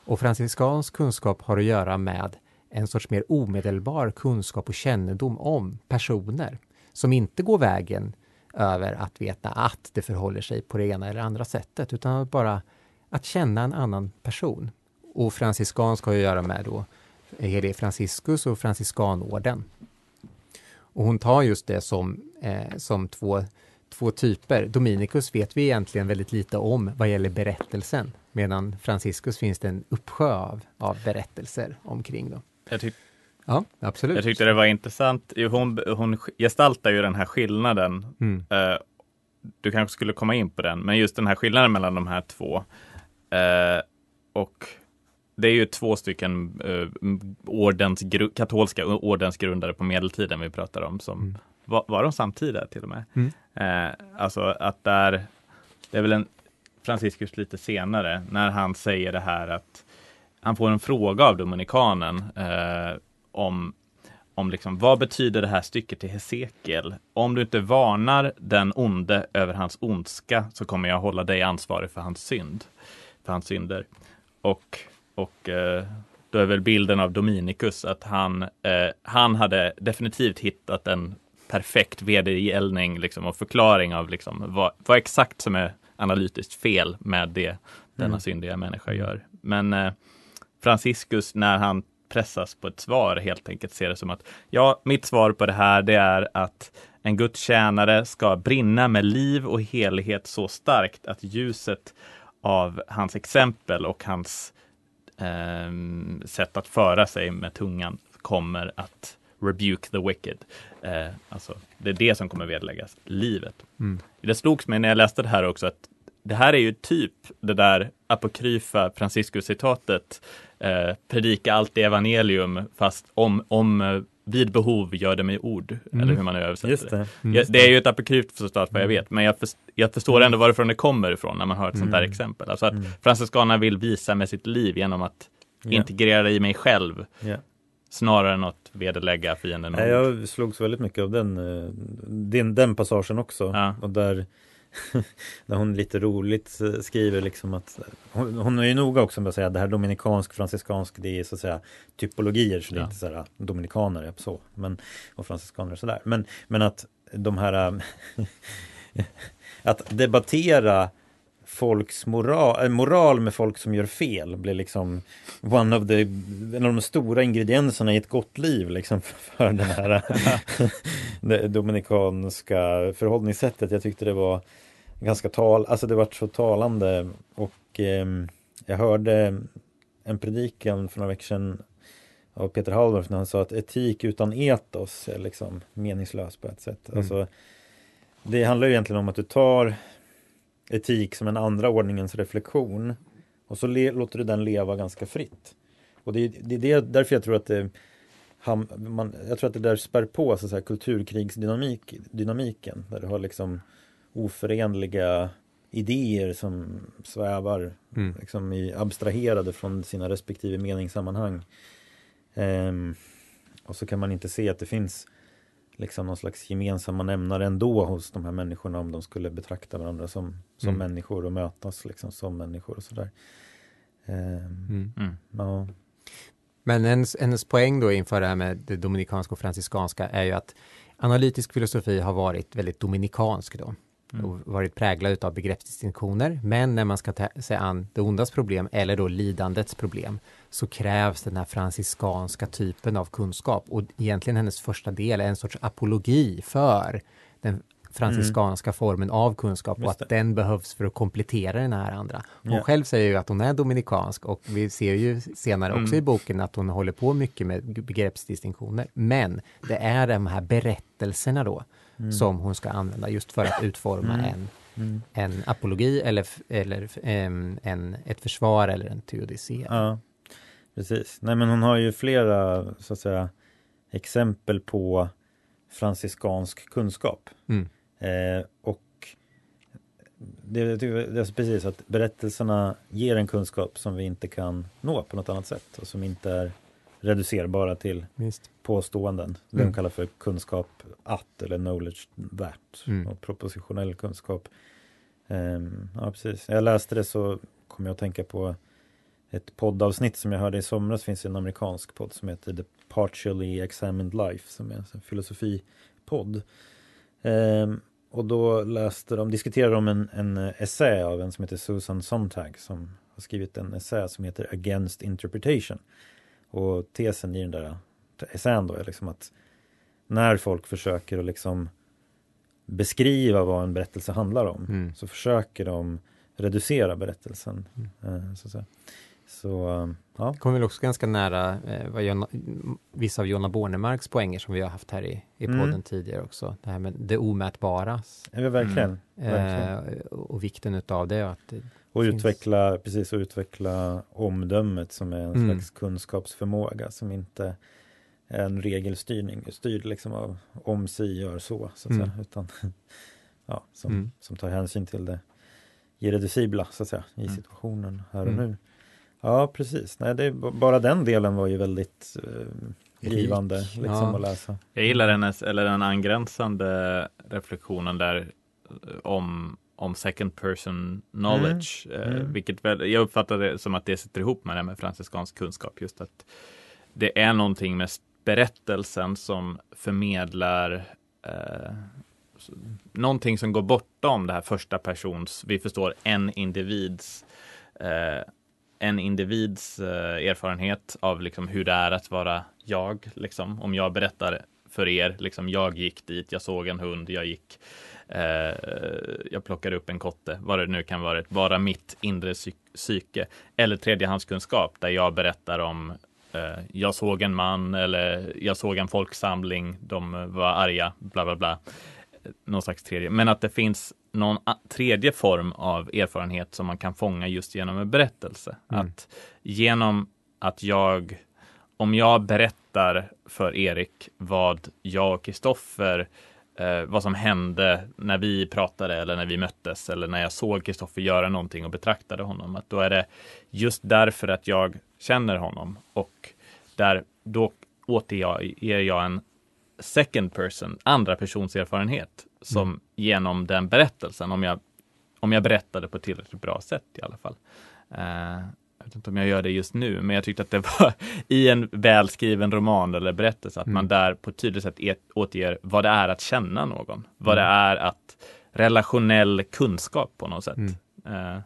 [SPEAKER 3] Och franciskansk kunskap har att göra med en sorts mer omedelbar kunskap och kännedom om personer som inte går vägen över att veta att det förhåller sig på det ena eller andra sättet, utan bara att känna en annan person. Och franciskansk har att göra med då helig Franciscus och franciskanorden. Och hon tar just det som, eh, som två, två typer. Dominicus vet vi egentligen väldigt lite om vad gäller berättelsen, medan Franciscus finns det en uppsjö av, av berättelser omkring. Då.
[SPEAKER 2] Jag tycker
[SPEAKER 3] Ja, absolut.
[SPEAKER 2] Jag tyckte det var intressant. Hon, hon gestaltar ju den här skillnaden. Mm. Uh, du kanske skulle komma in på den, men just den här skillnaden mellan de här två. Uh, och det är ju två stycken uh, ordens, katolska ordensgrundare på medeltiden vi pratar om. Som, mm. var, var de samtida till och med? Mm. alltså att där, det är väl en Franciscus lite senare, när han säger det här att han får en fråga av dominikanen eh, om om liksom, vad betyder det här stycket till Hesekiel? Om du inte varnar den onde över hans ondska så kommer jag hålla dig ansvarig för hans synd, för hans synder. Och, och eh, då är väl bilden av Dominikus att han, eh, han hade definitivt hittat en perfekt vedergällning liksom, och förklaring av liksom, vad, vad exakt som är analytiskt fel med det denna mm. syndiga människa gör. Men eh, Franciscus, när han pressas på ett svar, helt enkelt ser det som att ja, mitt svar på det här, det är att en Guds tjänare ska brinna med liv och helighet så starkt att ljuset av hans exempel och hans eh, sätt att föra sig med tungan kommer att rebuke the wicked. Eh, alltså, det är det som kommer vedläggas, livet. Mm. Det slogs mig när jag läste det här också att det här är ju typ det där apokryfa Franciscus-citatet eh, predika allt i evangelium fast om, om eh, vid behov gör det med ord, mm. eller hur man nu översätter det. Det. Mm. det. är ju ett apokryft citat vad jag mm. vet, men jag, först, jag förstår mm. ändå varifrån det kommer ifrån när man hör ett sånt där mm. exempel. Alltså att mm. franciskanerna vill visa med sitt liv genom att yeah. integrera i mig själv. Yeah. Snarare än att vederlägga fienden.
[SPEAKER 1] Jag slogs väldigt mycket av den, eh, den, den passagen också. Ja. Och där där hon lite roligt eh, skriver liksom att hon, hon är ju noga också med att säga att det här dominikansk, franciskansk, det är så att säga typologier, så det är inte så här dominikaner så, men, och franciskaner och sådär. Men, men att de här att debattera folks moral, äh, moral med folk som gör fel blir liksom one of the, en av de stora ingredienserna i ett gott liv liksom för det här det dominikanska förhållningssättet. Jag tyckte det var ganska tal, alltså det var så talande och eh, jag hörde en predikan för några veckor sedan av Peter Halldorf när han sa att etik utan etos är liksom meningslös på ett sätt. Mm. Alltså, det handlar ju egentligen om att du tar etik som en andra ordningens reflektion och så låter du den leva ganska fritt. Och det är, det är därför jag tror att det han, man, jag tror att det där spär på så här, kulturkrigsdynamiken där du har liksom oförenliga idéer som svävar mm. liksom i, abstraherade från sina respektive meningssammanhang. Um, och så kan man inte se att det finns liksom någon slags gemensamma nämnare ändå hos de här människorna om de skulle betrakta varandra som, som mm. människor och mötas liksom som människor och sådär. Um, mm.
[SPEAKER 3] ja. Men hennes, hennes poäng då inför det här med det dominikanska och franciskanska är ju att analytisk filosofi har varit väldigt dominikansk då mm. och varit präglad av begreppsdistinktioner. Men när man ska ta sig an det ondas problem eller då lidandets problem så krävs den här franciskanska typen av kunskap och egentligen hennes första del är en sorts apologi för den franciskanska mm. formen av kunskap och att den behövs för att komplettera den här andra. Hon yeah. själv säger ju att hon är dominikansk och vi ser ju senare också mm. i boken att hon håller på mycket med begreppsdistinktioner. Men det är de här berättelserna då mm. som hon ska använda just för att utforma mm. en, mm. en apologi eller, eller en, ett försvar eller en teodicé.
[SPEAKER 1] Ja, precis. Nej men hon har ju flera så att säga exempel på franciskansk kunskap. Mm. Eh, och det, det, det, är precis att berättelserna ger en kunskap som vi inte kan nå på något annat sätt och som inte är reducerbara till Just. påståenden. Det mm. de kallar för kunskap att eller knowledge that mm. och propositionell kunskap. Um, ja, precis. Jag läste det så kom jag att tänka på ett poddavsnitt som jag hörde i somras. finns en amerikansk podd som heter The Partially Examined Life som är en filosofipodd. Um, och då läste de, diskuterade de en, en essä av en som heter Susan Sontag som har skrivit en essä som heter Against Interpretation. Och tesen i den där essän då är liksom att när folk försöker att liksom beskriva vad en berättelse handlar om mm. så försöker de reducera berättelsen. Mm. Eh, så, så. så
[SPEAKER 3] ja. Det kommer väl också ganska nära eh, vad Jonna, vissa av Jonna Bornemarks poänger som vi har haft här i, i mm. podden mm. tidigare också. Det här med det omätbara.
[SPEAKER 1] Ja, verkligen. Mm. verkligen.
[SPEAKER 3] Eh, och vikten utav det. Och, att det
[SPEAKER 1] och finns... utveckla, precis, och utveckla omdömet som är en mm. slags kunskapsförmåga som inte är en regelstyrning, styrd liksom av om si gör så, så att mm. säga, utan ja, som, mm. som tar hänsyn till det irreducibla så att säga i situationen här och nu. Ja, precis. Nej, det, bara den delen var ju väldigt eh, givande liksom, ja. att läsa.
[SPEAKER 2] Jag gillar hennes, eller den angränsande reflektionen där eh, om om second person knowledge, mm. Eh, mm. vilket väl, jag uppfattar det som att det sitter ihop med det med franciskansk kunskap, just att det är någonting med berättelsen som förmedlar eh, någonting som går bortom det här första persons, vi förstår en individs eh, en individs eh, erfarenhet av liksom hur det är att vara jag. Liksom. Om jag berättar för er, liksom, jag gick dit, jag såg en hund, jag gick, eh, jag plockade upp en kotte, vad det nu kan vara, bara mitt inre psyke. Eller tredjehandskunskap där jag berättar om eh, jag såg en man eller jag såg en folksamling, de var arga, bla bla bla. Någon slags tredje, men att det finns någon tredje form av erfarenhet som man kan fånga just genom en berättelse. Mm. Att genom att jag, om jag berättar för Erik vad jag och Kristoffer eh, vad som hände när vi pratade eller när vi möttes eller när jag såg Kristoffer göra någonting och betraktade honom. Att då är det just därför att jag känner honom och där då återger jag en second person, andra persons erfarenhet som mm. genom den berättelsen, om jag, om jag berättade på ett tillräckligt bra sätt i alla fall. Uh, jag vet inte om jag gör det just nu, men jag tyckte att det var i en välskriven roman eller berättelse, att mm. man där på ett tydligt sätt återger vad det är att känna någon, vad mm. det är att relationell kunskap på något sätt. Uh,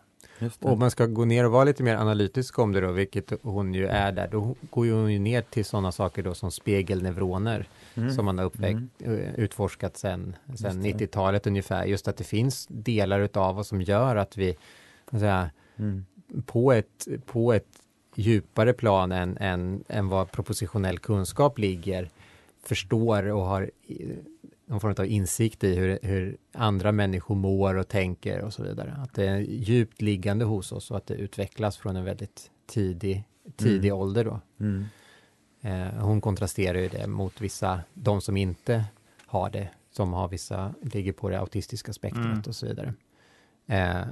[SPEAKER 3] och man ska gå ner och vara lite mer analytisk om det då, vilket hon ju är där, då går hon ju ner till sådana saker då som spegelneuroner mm. som man har uppväxt, mm. Eh, utforskat sedan, sedan 90-talet ungefär. Just att det finns delar utav oss som gör att vi säga, mm. på, ett, på ett djupare plan än, än, än vad propositionell kunskap ligger förstår och har någon form av insikt i hur, hur, andra människor mår och tänker och så vidare. Att det är djupt liggande hos oss och att det utvecklas från en väldigt tidig, tidig mm. ålder då. Mm. Eh, hon kontrasterar ju det mot vissa, de som inte har det, som har vissa, ligger på det autistiska spektrat mm. och så vidare. Eh,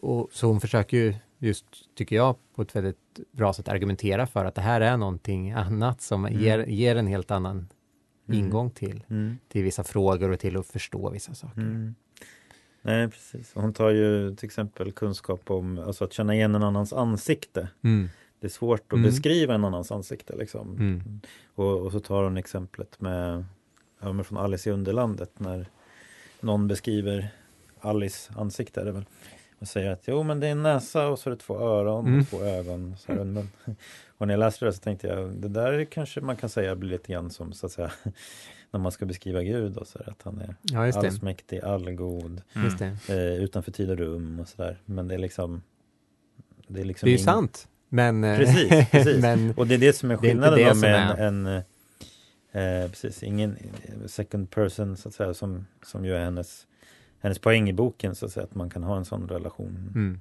[SPEAKER 3] och, så hon försöker ju just, tycker jag, på ett väldigt bra sätt argumentera för att det här är någonting annat som mm. ger, ger en helt annan. Ingång till, mm. till vissa frågor och till att förstå vissa saker.
[SPEAKER 1] Mm. Nej, precis. Hon tar ju till exempel kunskap om alltså att känna igen en annans ansikte. Mm det är svårt att mm. beskriva en annans ansikte. Liksom. Mm. Och, och, så tar hon exemplet med, ja, med från Alice i Underlandet när någon beskriver Alice ansikte. Det väl, och säger att jo men det är en näsa och så är det två öron mm. och två ögon. Så här, men, och när jag läste det så tänkte jag det där kanske man kan säga blir lite grann som så att säga när man ska beskriva Gud och så att han är ja, allsmäktig, allgod, mm. eh, utanför tid och rum och sådär. Men det är liksom
[SPEAKER 3] Det är, liksom det är ing... sant. Men,
[SPEAKER 1] eh, precis, precis. men och det är det som är skillnaden är med en, en eh, precis, ingen second person så att säga som, som ju är hennes, hennes poäng i boken så att säga att man kan ha en sån relation mm.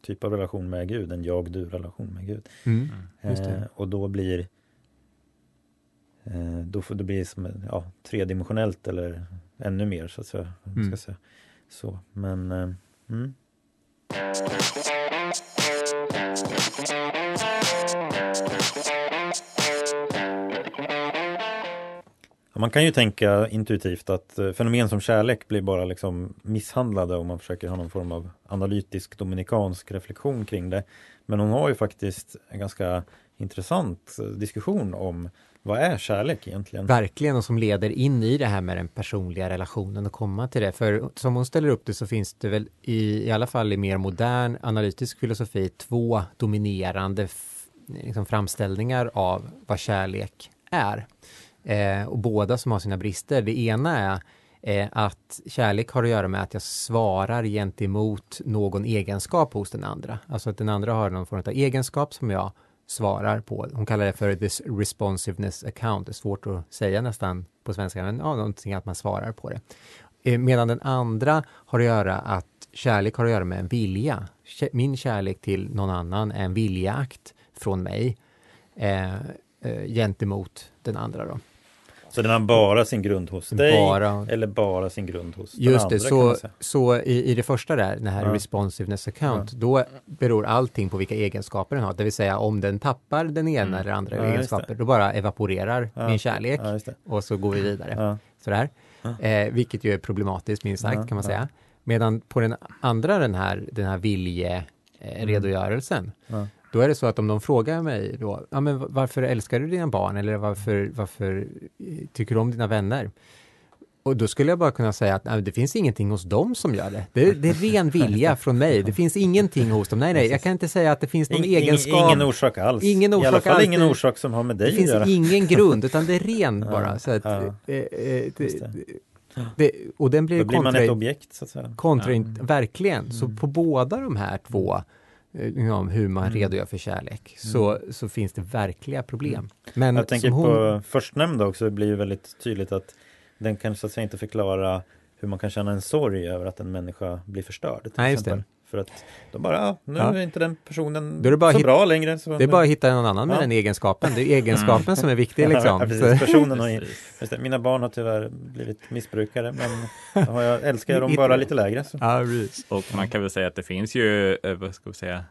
[SPEAKER 1] Typ av relation med Gud, en jag-du relation med Gud. Mm. Eh, och då blir eh, då, får, det blir som ja, tredimensionellt eller ännu mer så att säga. Mm. Ska säga. Så, men eh, mm. Man kan ju tänka intuitivt att eh, fenomen som kärlek blir bara liksom misshandlade om man försöker ha någon form av analytisk dominikansk reflektion kring det. Men hon har ju faktiskt en ganska intressant eh, diskussion om vad är kärlek egentligen?
[SPEAKER 3] Verkligen, och som leder in i det här med den personliga relationen och komma till det. För som hon ställer upp det så finns det väl i, i alla fall i mer modern analytisk filosofi två dominerande liksom, framställningar av vad kärlek är. Eh, och båda som har sina brister. Det ena är eh, att kärlek har att göra med att jag svarar gentemot någon egenskap hos den andra. Alltså att den andra har någon form av egenskap som jag svarar på. Hon kallar det för this responsiveness account. Det är svårt att säga nästan på svenska, men ja, någonting att man svarar på det. Eh, medan den andra har att göra att kärlek har att göra med en vilja. Min kärlek till någon annan är en viljeakt från mig eh, eh, gentemot den andra. Då.
[SPEAKER 1] Så den har bara sin grund hos dig bara. eller bara sin grund hos
[SPEAKER 3] Just
[SPEAKER 1] den
[SPEAKER 3] andra? Just det, så, så i, i det första där, den här ja. responsiveness account, ja. då beror allting på vilka egenskaper den har. Det vill säga om den tappar den ena mm. eller andra ja, egenskaper, då bara evaporerar min kärlek och så går vi vidare. Sådär. Eh, vilket ju är problematiskt minst sagt kan man säga. Medan på den andra den här, den här viljeredogörelsen, eh, mm. Då är det så att om de frågar mig då, ja, men varför älskar du dina barn eller varför, varför tycker du om dina vänner? Och då skulle jag bara kunna säga att nej, det finns ingenting hos dem som gör det. Det, det är ren vilja från mig. Det finns ingenting hos dem. Nej, nej, jag kan inte säga att det finns någon egenskap.
[SPEAKER 1] Ingen orsak alls.
[SPEAKER 3] Ingen orsak
[SPEAKER 1] I alla fall
[SPEAKER 3] alls.
[SPEAKER 1] ingen orsak som har med dig
[SPEAKER 3] att göra.
[SPEAKER 1] Det
[SPEAKER 3] finns ingen grund, utan det är ren bara. Så att, ja. eh, eh, det, det, och den blir
[SPEAKER 1] Då blir kontra, man ett objekt, så att säga.
[SPEAKER 3] Kontra, ja. verkligen. Så mm. på båda de här två Eh, om hur man mm. redogör för kärlek, mm. så, så finns det verkliga problem.
[SPEAKER 1] Men jag tänker hon... på förstnämnda också, det blir ju väldigt tydligt att den kan så att säga inte förklara hur man kan känna en sorg över att en människa blir förstörd. Nej, exempel. För att då bara, nu ja. är inte den personen så hitta, bra längre. Så
[SPEAKER 3] det är bara att hitta någon annan med ja. den egenskapen. Det är egenskapen mm. som är viktig liksom. Ja,
[SPEAKER 1] precis. Personen har, just det, mina barn har tyvärr blivit missbrukare men har jag älskar dem bara lite lägre. Så.
[SPEAKER 2] Ja, och man kan väl säga att det finns ju, eh, vad ska vi säga,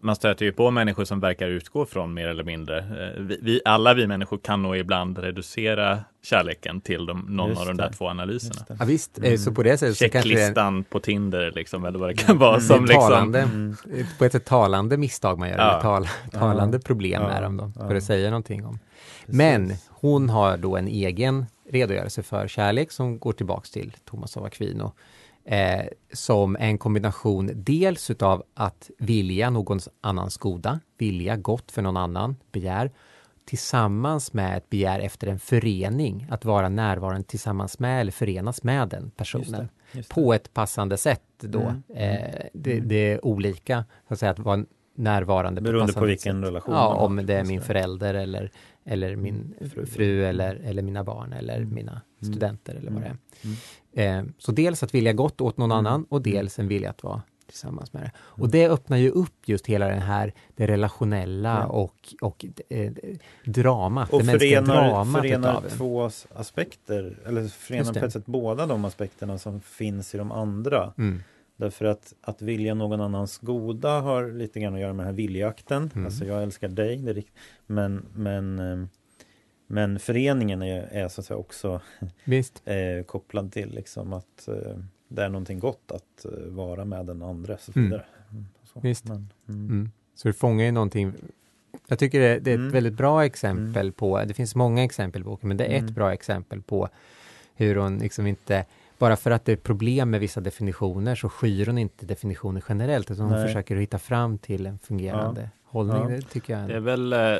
[SPEAKER 2] man stöter ju på människor som verkar utgå från mer eller mindre. Eh, vi, vi alla vi människor kan nog ibland reducera kärleken till de, någon Just av de där det. två analyserna.
[SPEAKER 3] Ja, visst, mm. så på det sättet
[SPEAKER 2] Checklistan det... på Tinder liksom, eller vad det kan vara. Som liksom...
[SPEAKER 3] talande, mm. På ett sätt talande misstag man gör, ja. eller tal, talande ja. problem ja. är de då, för att säga någonting om. Precis. Men hon har då en egen redogörelse för kärlek som går tillbaks till Thomas av Aquino eh, som en kombination dels utav att vilja någon annans goda, vilja gott för någon annan, begär, tillsammans med ett begär efter en förening, att vara närvarande tillsammans med eller förenas med den personen. Just det, just det. På ett passande sätt då. Mm. Eh, det, mm. det, är olika, så att säga, att vara närvarande.
[SPEAKER 1] Beroende på, på vilken sätt. relation.
[SPEAKER 3] Ja, om det är min förälder eller, eller min fru eller, eller mina barn eller mm. mina mm. studenter eller vad det är. Mm. Eh, så dels att vilja gott åt någon mm. annan och dels en vilja att vara tillsammans med det. Och det öppnar ju upp just hela den här, det relationella ja. och, och eh, dramat,
[SPEAKER 1] och
[SPEAKER 3] det mänskliga dramat.
[SPEAKER 1] förenar två aspekter, eller förenar på ett sätt båda de aspekterna som finns i de andra. Mm. Därför att, att vilja någon annans goda har lite grann att göra med den här viljakten. Mm. Alltså jag älskar dig, det är men, men eh, men föreningen är, är så att säga också eh, kopplad till liksom att eh, det är någonting gott att eh, vara med den andra. Så mm. vidare.
[SPEAKER 3] Mm. Så, Visst. Men, mm. mm. så det fångar ju någonting. Jag tycker det, det är ett mm. väldigt bra exempel mm. på, det finns många exempel på men det är ett bra exempel på hur hon liksom inte bara för att det är problem med vissa definitioner så skyr hon inte definitioner generellt utan hon Nej. försöker hitta fram till en fungerande hållning. Ja. Det tycker jag.
[SPEAKER 2] Det är väl, eh,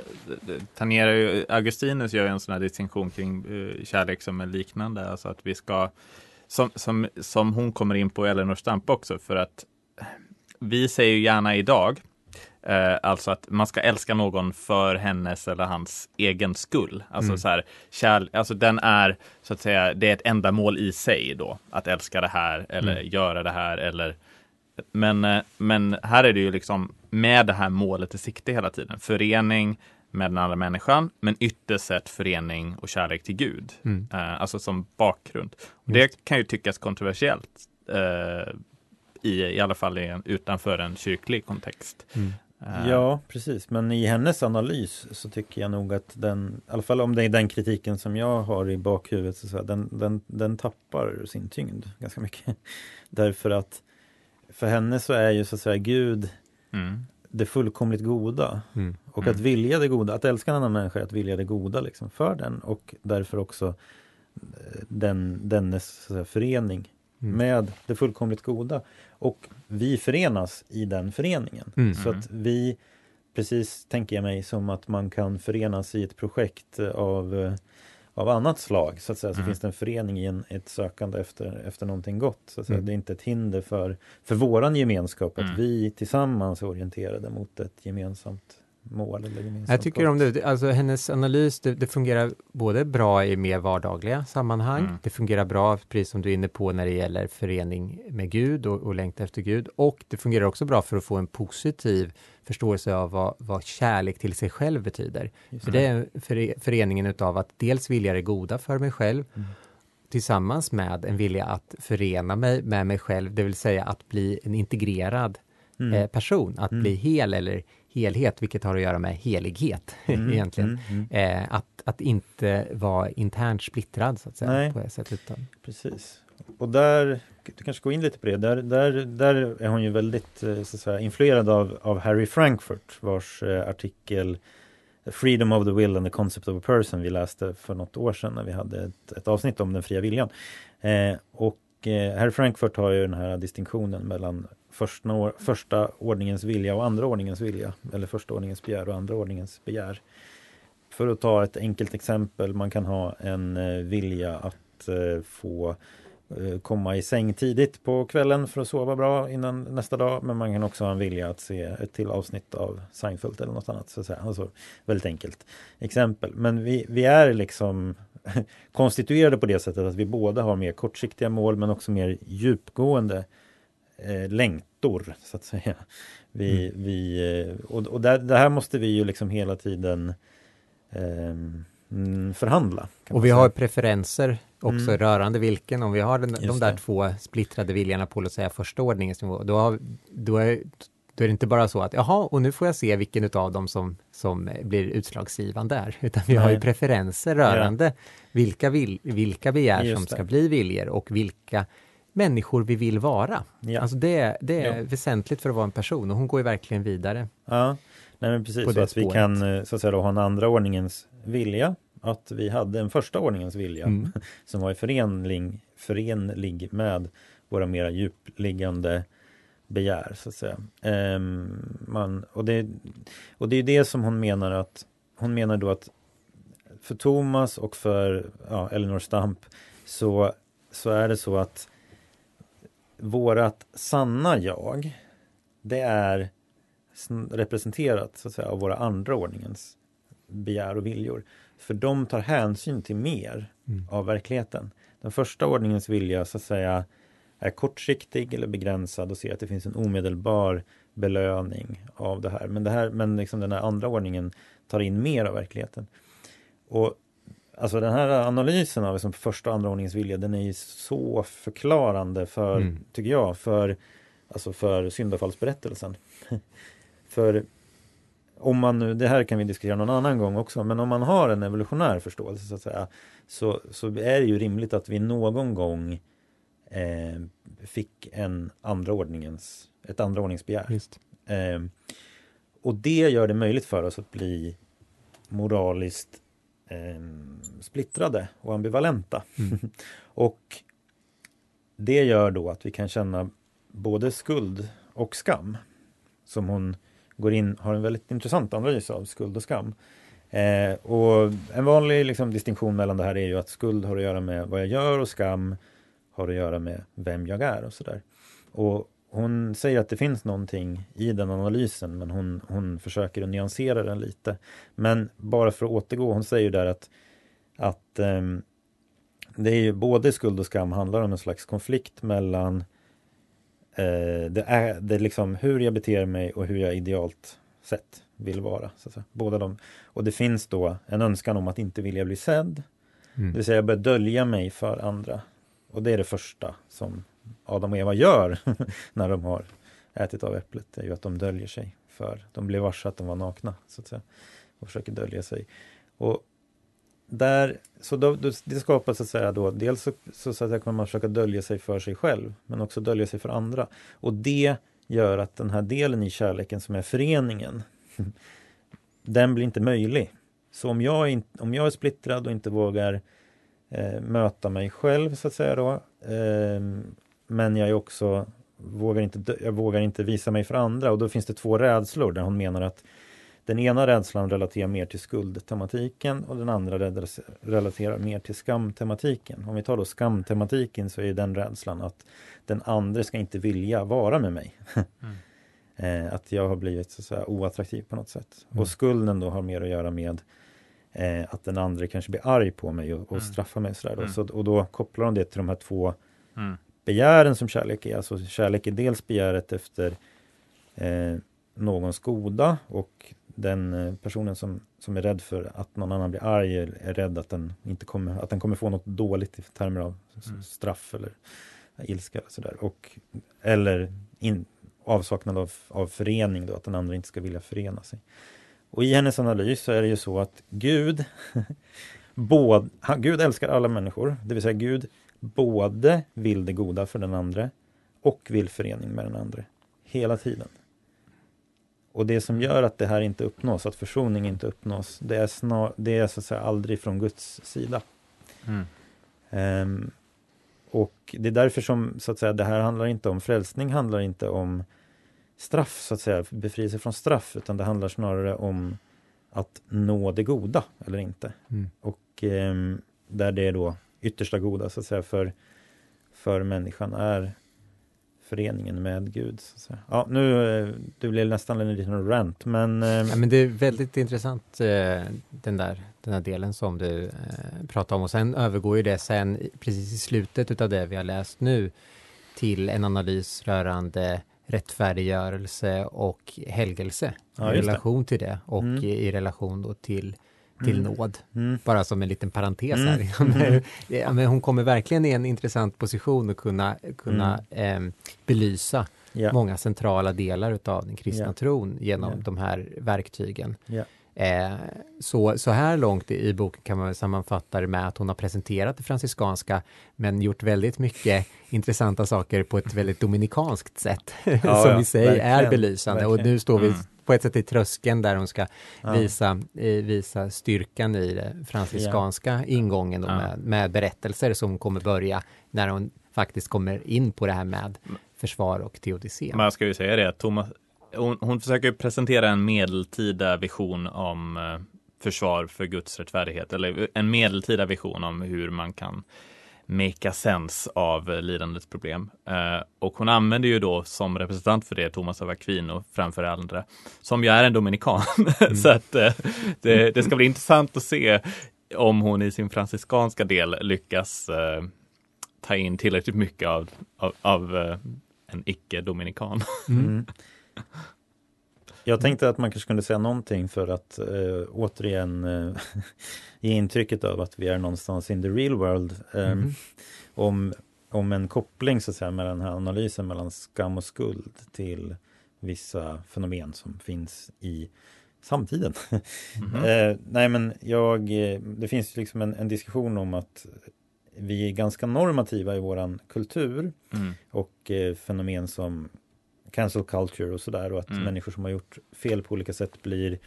[SPEAKER 2] tangerar ju, Augustinus gör ju en sån här distinktion kring uh, kärlek som är liknande, alltså att vi ska, som, som, som hon kommer in på Elinor Stamp också, för att vi säger ju gärna idag, Uh, alltså att man ska älska någon för hennes eller hans egen skull. Alltså mm. så här, kärl alltså den är så att säga, det är ett ändamål i sig då, att älska det här eller mm. göra det här eller men, uh, men här är det ju liksom med det här målet i sikte hela tiden. Förening med den andra människan, men ytterst sett förening och kärlek till Gud. Mm. Uh, alltså som bakgrund. Och det kan ju tyckas kontroversiellt, uh, i, i alla fall i, utanför en kyrklig kontext. Mm.
[SPEAKER 1] Uh, ja, precis. Men i hennes analys så tycker jag nog att den, i alla fall om det är den kritiken som jag har i bakhuvudet, så, så den, den, den tappar sin tyngd ganska mycket. Därför att för henne så är ju så att säga Gud Mm. Det fullkomligt goda. Mm. Och att mm. vilja det goda, att älska en annan människa, att vilja det goda liksom för den och därför också eh, den, dennes säga, förening mm. med det fullkomligt goda. Och vi förenas i den föreningen. Mm. Så att vi, precis tänker jag mig som att man kan förenas i ett projekt av eh, av annat slag så att säga, så mm. finns det en förening i en, ett sökande efter, efter någonting gott. Så att säga. Mm. Det är inte ett hinder för, för våran gemenskap att mm. vi tillsammans är orienterade mot ett gemensamt mål eller gemensamt
[SPEAKER 3] Jag tycker om det, alltså hennes analys, det, det, fungerar både bra i mer vardagliga sammanhang, mm. det fungerar bra, precis som du är inne på, när det gäller förening med Gud och, och längta efter Gud, och det fungerar också bra för att få en positiv förståelse av vad, vad kärlek till sig själv betyder. Just för det är för, föreningen utav att dels vilja det goda för mig själv, mm. tillsammans med en vilja att förena mig med mig själv, det vill säga att bli en integrerad mm. eh, person, att mm. bli hel eller helhet, vilket har att göra med helighet mm, egentligen. Mm, mm. Eh, att, att inte vara internt splittrad så att säga. Nej, på det sättet.
[SPEAKER 1] Precis. Och där, du kanske går in lite på det, där, där, där är hon ju väldigt eh, så att säga, influerad av, av Harry Frankfurt vars eh, artikel Freedom of the will and the concept of a person vi läste för något år sedan när vi hade ett, ett avsnitt om den fria viljan. Eh, och eh, Harry Frankfurt har ju den här distinktionen mellan första, första ordningens vilja och andra ordningens vilja. Eller första ordningens begär och andra ordningens begär. För att ta ett enkelt exempel, man kan ha en eh, vilja att eh, få eh, komma i säng tidigt på kvällen för att sova bra innan nästa dag. Men man kan också ha en vilja att se ett till avsnitt av Seinfeld eller något annat. Så att säga. Alltså, väldigt enkelt exempel. Men vi, vi är liksom konstituerade på det sättet att vi båda har mer kortsiktiga mål men också mer djupgående eh, längtor så att säga. Vi, mm. vi, eh, och och där, det här måste vi ju liksom hela tiden eh, förhandla.
[SPEAKER 3] Och vi säga. har preferenser också mm. rörande vilken, om vi har den, de där det. två splittrade viljorna på låt säga första ordningens nivå, då, har, då, är, då är det inte bara så att jaha, och nu får jag se vilken av dem som, som blir utslagsgivande där, utan vi Nej. har ju preferenser rörande ja. vilka, vil, vilka begär som ska bli viljor och vilka människor vi vill vara. Ja. Alltså det, det är ja. väsentligt för att vara en person och hon går ju verkligen vidare.
[SPEAKER 1] Ja, Nej, men precis så att vi kan eh, så att säga, då, ha en andra ordningens vilja. Att vi hade en första ordningens vilja mm. som var förenlig, förenlig med våra mera djupliggande begär. Så att säga. Um, man, och, det, och det är det som hon menar att hon menar då att för Thomas och för ja, Elinor Stamp så, så är det så att vårat sanna jag, det är representerat så att säga, av våra andra ordningens begär och viljor. För de tar hänsyn till mer mm. av verkligheten. Den första ordningens vilja så att säga är kortsiktig eller begränsad och ser att det finns en omedelbar belöning av det här. Men, det här, men liksom den här andra ordningen tar in mer av verkligheten. Och Alltså den här analysen av liksom första och andra ordningens vilja den är ju så förklarande för, mm. tycker jag, för, alltså för syndafallsberättelsen. för om man nu, det här kan vi diskutera någon annan gång också, men om man har en evolutionär förståelse så att säga, så, så är det ju rimligt att vi någon gång eh, fick en andra ordningens, ett andra ordningens begär. Eh, och det gör det möjligt för oss att bli moraliskt eh, splittrade och ambivalenta. Mm. och det gör då att vi kan känna både skuld och skam. Som hon går in, har en väldigt intressant analys av skuld och skam. Eh, och en vanlig liksom, distinktion mellan det här är ju att skuld har att göra med vad jag gör och skam har att göra med vem jag är och sådär. Och hon säger att det finns någonting i den analysen men hon, hon försöker att nyansera den lite. Men bara för att återgå, hon säger där att, att um, det är ju både skuld och skam handlar om en slags konflikt mellan uh, det är, det är liksom hur jag beter mig och hur jag idealt sett vill vara. Så att. Båda de. Och det finns då en önskan om att inte vilja bli sedd. Mm. Det vill säga jag börjar dölja mig för andra. Och det är det första som Adam och Eva gör när de har ätit av äpplet är ju att de döljer sig för de blev varse att de var nakna så att säga och försöker dölja sig. Och där, så då, det skapas så att säga då, dels så, så, så att säga, kan man försöka dölja sig för sig själv men också dölja sig för andra. Och det gör att den här delen i kärleken som är föreningen den blir inte möjlig. Så om jag, in, om jag är splittrad och inte vågar eh, möta mig själv så att säga då eh, men jag är också vågar inte, jag vågar inte visa mig för andra och då finns det två rädslor där hon menar att den ena rädslan relaterar mer till skuldtematiken och den andra relaterar mer till skamtematiken. Om vi tar då skamtematiken så är den rädslan att den andra ska inte vilja vara med mig. eh, att jag har blivit så att oattraktiv på något sätt. Mm. Och skulden då har mer att göra med eh, att den andra kanske blir arg på mig och, och mm. straffar mig. Sådär då. Mm. Så, och då kopplar de det till de här två mm. Begären som kärlek är. Alltså kärlek är dels begäret efter eh, någons goda och den eh, personen som, som är rädd för att någon annan blir arg är, rädd att den, inte kommer, att den kommer få något dåligt i termer av mm. straff eller ilska. Eller, sådär. Och, eller in, avsaknad av, av förening, då, att den andra inte ska vilja förena sig. Och i hennes analys så är det ju så att Gud, både, han, Gud älskar alla människor, det vill säga Gud både vill det goda för den andra och vill förening med den andra. Hela tiden. Och det som gör att det här inte uppnås, att försoning inte uppnås, det är, snar, det är så att säga aldrig från Guds sida. Mm. Um, och det är därför som så att säga, det här handlar inte om frälsning, handlar inte om straff, så att säga, befrielse från straff, utan det handlar snarare om att nå det goda eller inte. Mm. Och eh, där det är då yttersta goda, så att säga, för, för människan är föreningen med Gud. Så ja, nu eh, det blev nästan en liten rant, men... Eh,
[SPEAKER 3] ja, men det är väldigt intressant eh, den där, den här delen som du pratar om och sen övergår ju det sen precis i slutet utav det vi har läst nu till en analys rörande rättfärdiggörelse och helgelse ja, i relation det. till det och mm. i relation då till till mm. nåd. Mm. Bara som en liten parentes mm. här. Mm. ja, men hon kommer verkligen i en intressant position att kunna, kunna eh, belysa yeah. många centrala delar utav den kristna yeah. tron genom yeah. de här verktygen. Eh, så, så här långt i, i boken kan man sammanfatta det med att hon har presenterat det franciskanska men gjort väldigt mycket intressanta saker på ett väldigt dominikanskt sätt ja, som i sig verkligen, är belysande verkligen. och nu står vi mm. På ett sätt i tröskeln där hon ska ja. visa, eh, visa styrkan i det franciskanska ja. ingången med, med berättelser som kommer börja när hon faktiskt kommer in på det här med försvar och teodicé.
[SPEAKER 2] Man ska ju säga det, Thomas, hon, hon försöker presentera en medeltida vision om eh, försvar för Guds rättfärdighet, eller en medeltida vision om hur man kan make sense av lidandets problem. Eh, och hon använder ju då som representant för det Thomas av Aquino framför andra, som ju är en dominikan. Mm. så att eh, det, det, ska bli intressant att se om hon i sin franciskanska del lyckas eh, ta in tillräckligt mycket av, av, av en icke-dominikan. Mm.
[SPEAKER 1] Jag tänkte att man kanske kunde säga någonting för att eh, återigen eh, ge intrycket av att vi är någonstans in the real world. Eh, mm. om, om en koppling så att säga mellan den här analysen mellan skam och skuld till vissa fenomen som finns i samtiden. Mm. nej men jag, det finns liksom en, en, diskussion om att vi är ganska normativa i våran kultur mm. och eh, fenomen som cancel culture och sådär och att mm. människor som har gjort fel på olika sätt blir,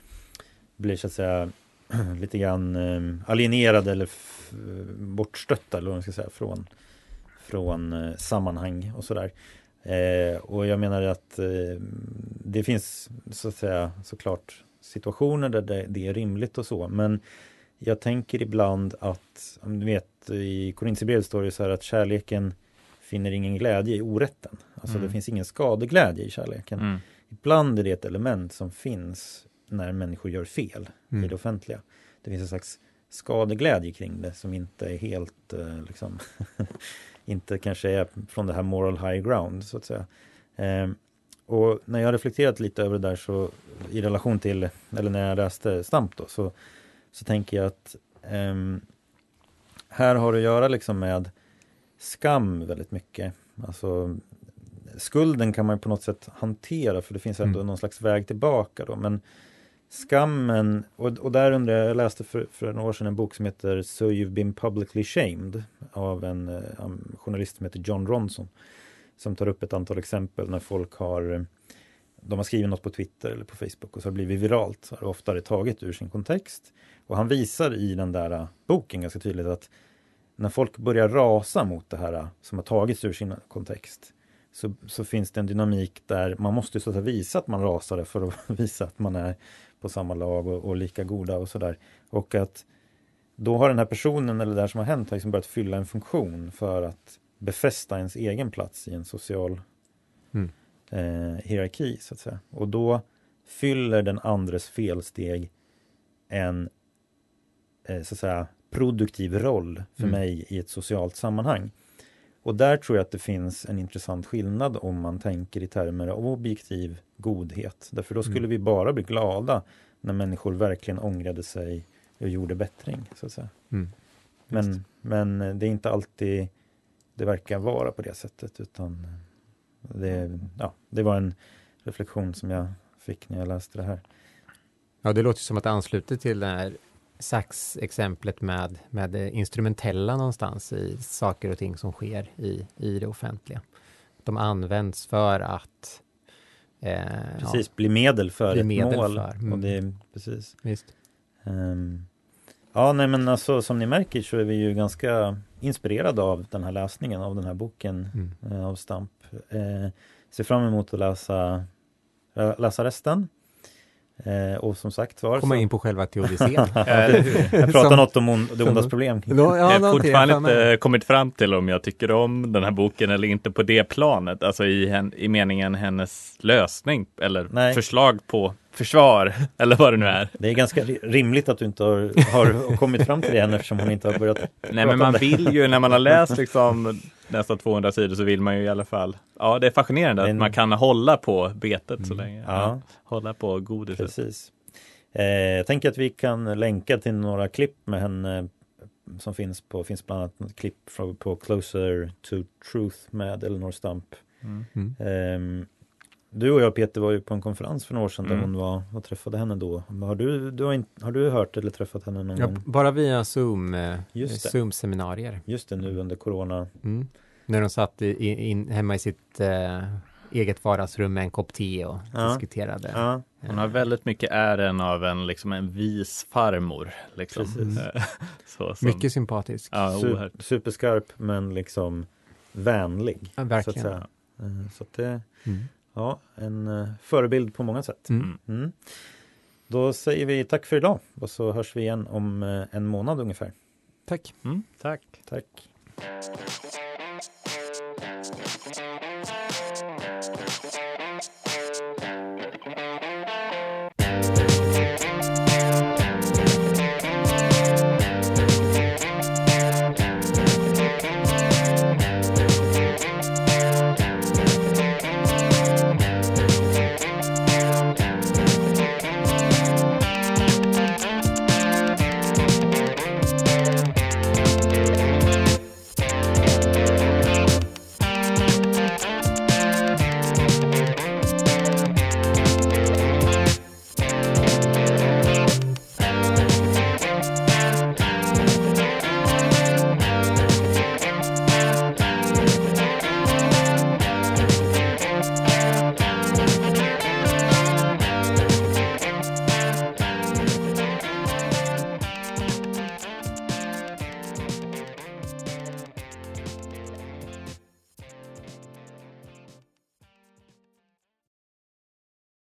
[SPEAKER 1] blir så att säga lite grann eh, alienerade eller bortstötta eller vad man ska säga från, från eh, sammanhang och sådär. Eh, och jag menar att eh, det finns så att säga såklart situationer där det, det, är rimligt och så men jag tänker ibland att, du vet i Korintierbrevet står det så här att kärleken finner ingen glädje i orätten. Alltså mm. det finns ingen skadeglädje i kärleken. Mm. Ibland är det ett element som finns när människor gör fel mm. i det offentliga. Det finns en slags skadeglädje kring det som inte är helt, eh, liksom, inte kanske är från det här moral high ground så att säga. Eh, och när jag reflekterat lite över det där så i relation till, eller när jag läste Stamp då, så, så tänker jag att eh, här har det att göra liksom med skam väldigt mycket. Alltså, skulden kan man på något sätt hantera för det finns ändå mm. någon slags väg tillbaka då. Men skammen, och, och där undrar jag, jag läste för, för några år sedan en bok som heter So you've been publicly shamed av en, en eh, journalist som heter John Ronson. Som tar upp ett antal exempel när folk har de har skrivit något på Twitter eller på Facebook och så har det blivit viralt. Så har det ofta taget ur sin kontext. Och han visar i den där eh, boken ganska tydligt att när folk börjar rasa mot det här som har tagits ur sin kontext så, så finns det en dynamik där man måste så att visa att man rasade för att visa att man är på samma lag och, och lika goda och sådär. Och att då har den här personen eller det här som har hänt har liksom börjat fylla en funktion för att befästa ens egen plats i en social mm. eh, hierarki så att säga. Och då fyller den andres felsteg en eh, så att säga produktiv roll för mm. mig i ett socialt sammanhang. Och där tror jag att det finns en intressant skillnad om man tänker i termer av objektiv godhet. Därför då skulle mm. vi bara bli glada när människor verkligen ångrade sig och gjorde bättring. Så att säga. Mm. Men, men det är inte alltid det verkar vara på det sättet utan det, ja, det var en reflektion som jag fick när jag läste det här.
[SPEAKER 3] Ja, det låter som att det ansluter till det här Sax-exemplet med, med det instrumentella någonstans i saker och ting som sker i, i det offentliga. De används för att
[SPEAKER 1] eh, Precis, ja, bli medel för bli ett medel mål. För. Mm. Och det, precis.
[SPEAKER 3] Visst.
[SPEAKER 1] Um, ja, nej men alltså som ni märker så är vi ju ganska inspirerade av den här läsningen av den här boken mm. eh, av Stamp. Eh, ser fram emot att läsa, läsa resten. Eh, och som sagt var...
[SPEAKER 3] Komma så... in på själva teodicén.
[SPEAKER 1] jag pratar som... något om on, det ondas problem.
[SPEAKER 2] ja, jag har fortfarande inte kommit fram till om jag tycker om den här boken eller inte på det planet. Alltså i, i meningen hennes lösning eller Nej. förslag på försvar eller vad det nu är.
[SPEAKER 1] Det är ganska rimligt att du inte har, har kommit fram till det än eftersom hon inte har börjat
[SPEAKER 2] Nej men man vill ju när man har läst liksom nästan 200 sidor så vill man ju i alla fall. Ja det är fascinerande men, att man kan hålla på betet mm, så länge. Ja. ja. hålla på godiset.
[SPEAKER 1] Precis. Eh, jag tänker att vi kan länka till några klipp med henne som finns på, finns bland annat klipp på Closer to Truth med Eleanor Stump. Mm. Mm. Eh, du och jag Peter var ju på en konferens för några år sedan mm. där hon var och träffade henne då. Har du, du har, in, har du hört eller träffat henne någon
[SPEAKER 3] ja,
[SPEAKER 1] gång?
[SPEAKER 3] Bara via Zoom, eh, Zoom-seminarier.
[SPEAKER 1] Just det, nu under corona. Mm.
[SPEAKER 3] När de satt i, in, hemma i sitt eh, eget vardagsrum med en kopp te och ja. diskuterade. Ja.
[SPEAKER 2] Hon har väldigt mycket ären av en, liksom en vis farmor. Liksom.
[SPEAKER 3] Så, som, mycket sympatisk.
[SPEAKER 1] Ja, Su superskarp men liksom vänlig.
[SPEAKER 3] Ja, verkligen. Så att,
[SPEAKER 1] säga. Eh, så att det, mm. Ja, en uh, förebild på många sätt. Mm. Mm. Då säger vi tack för idag och så hörs vi igen om uh, en månad ungefär.
[SPEAKER 3] Tack.
[SPEAKER 2] Mm, tack.
[SPEAKER 1] Tack.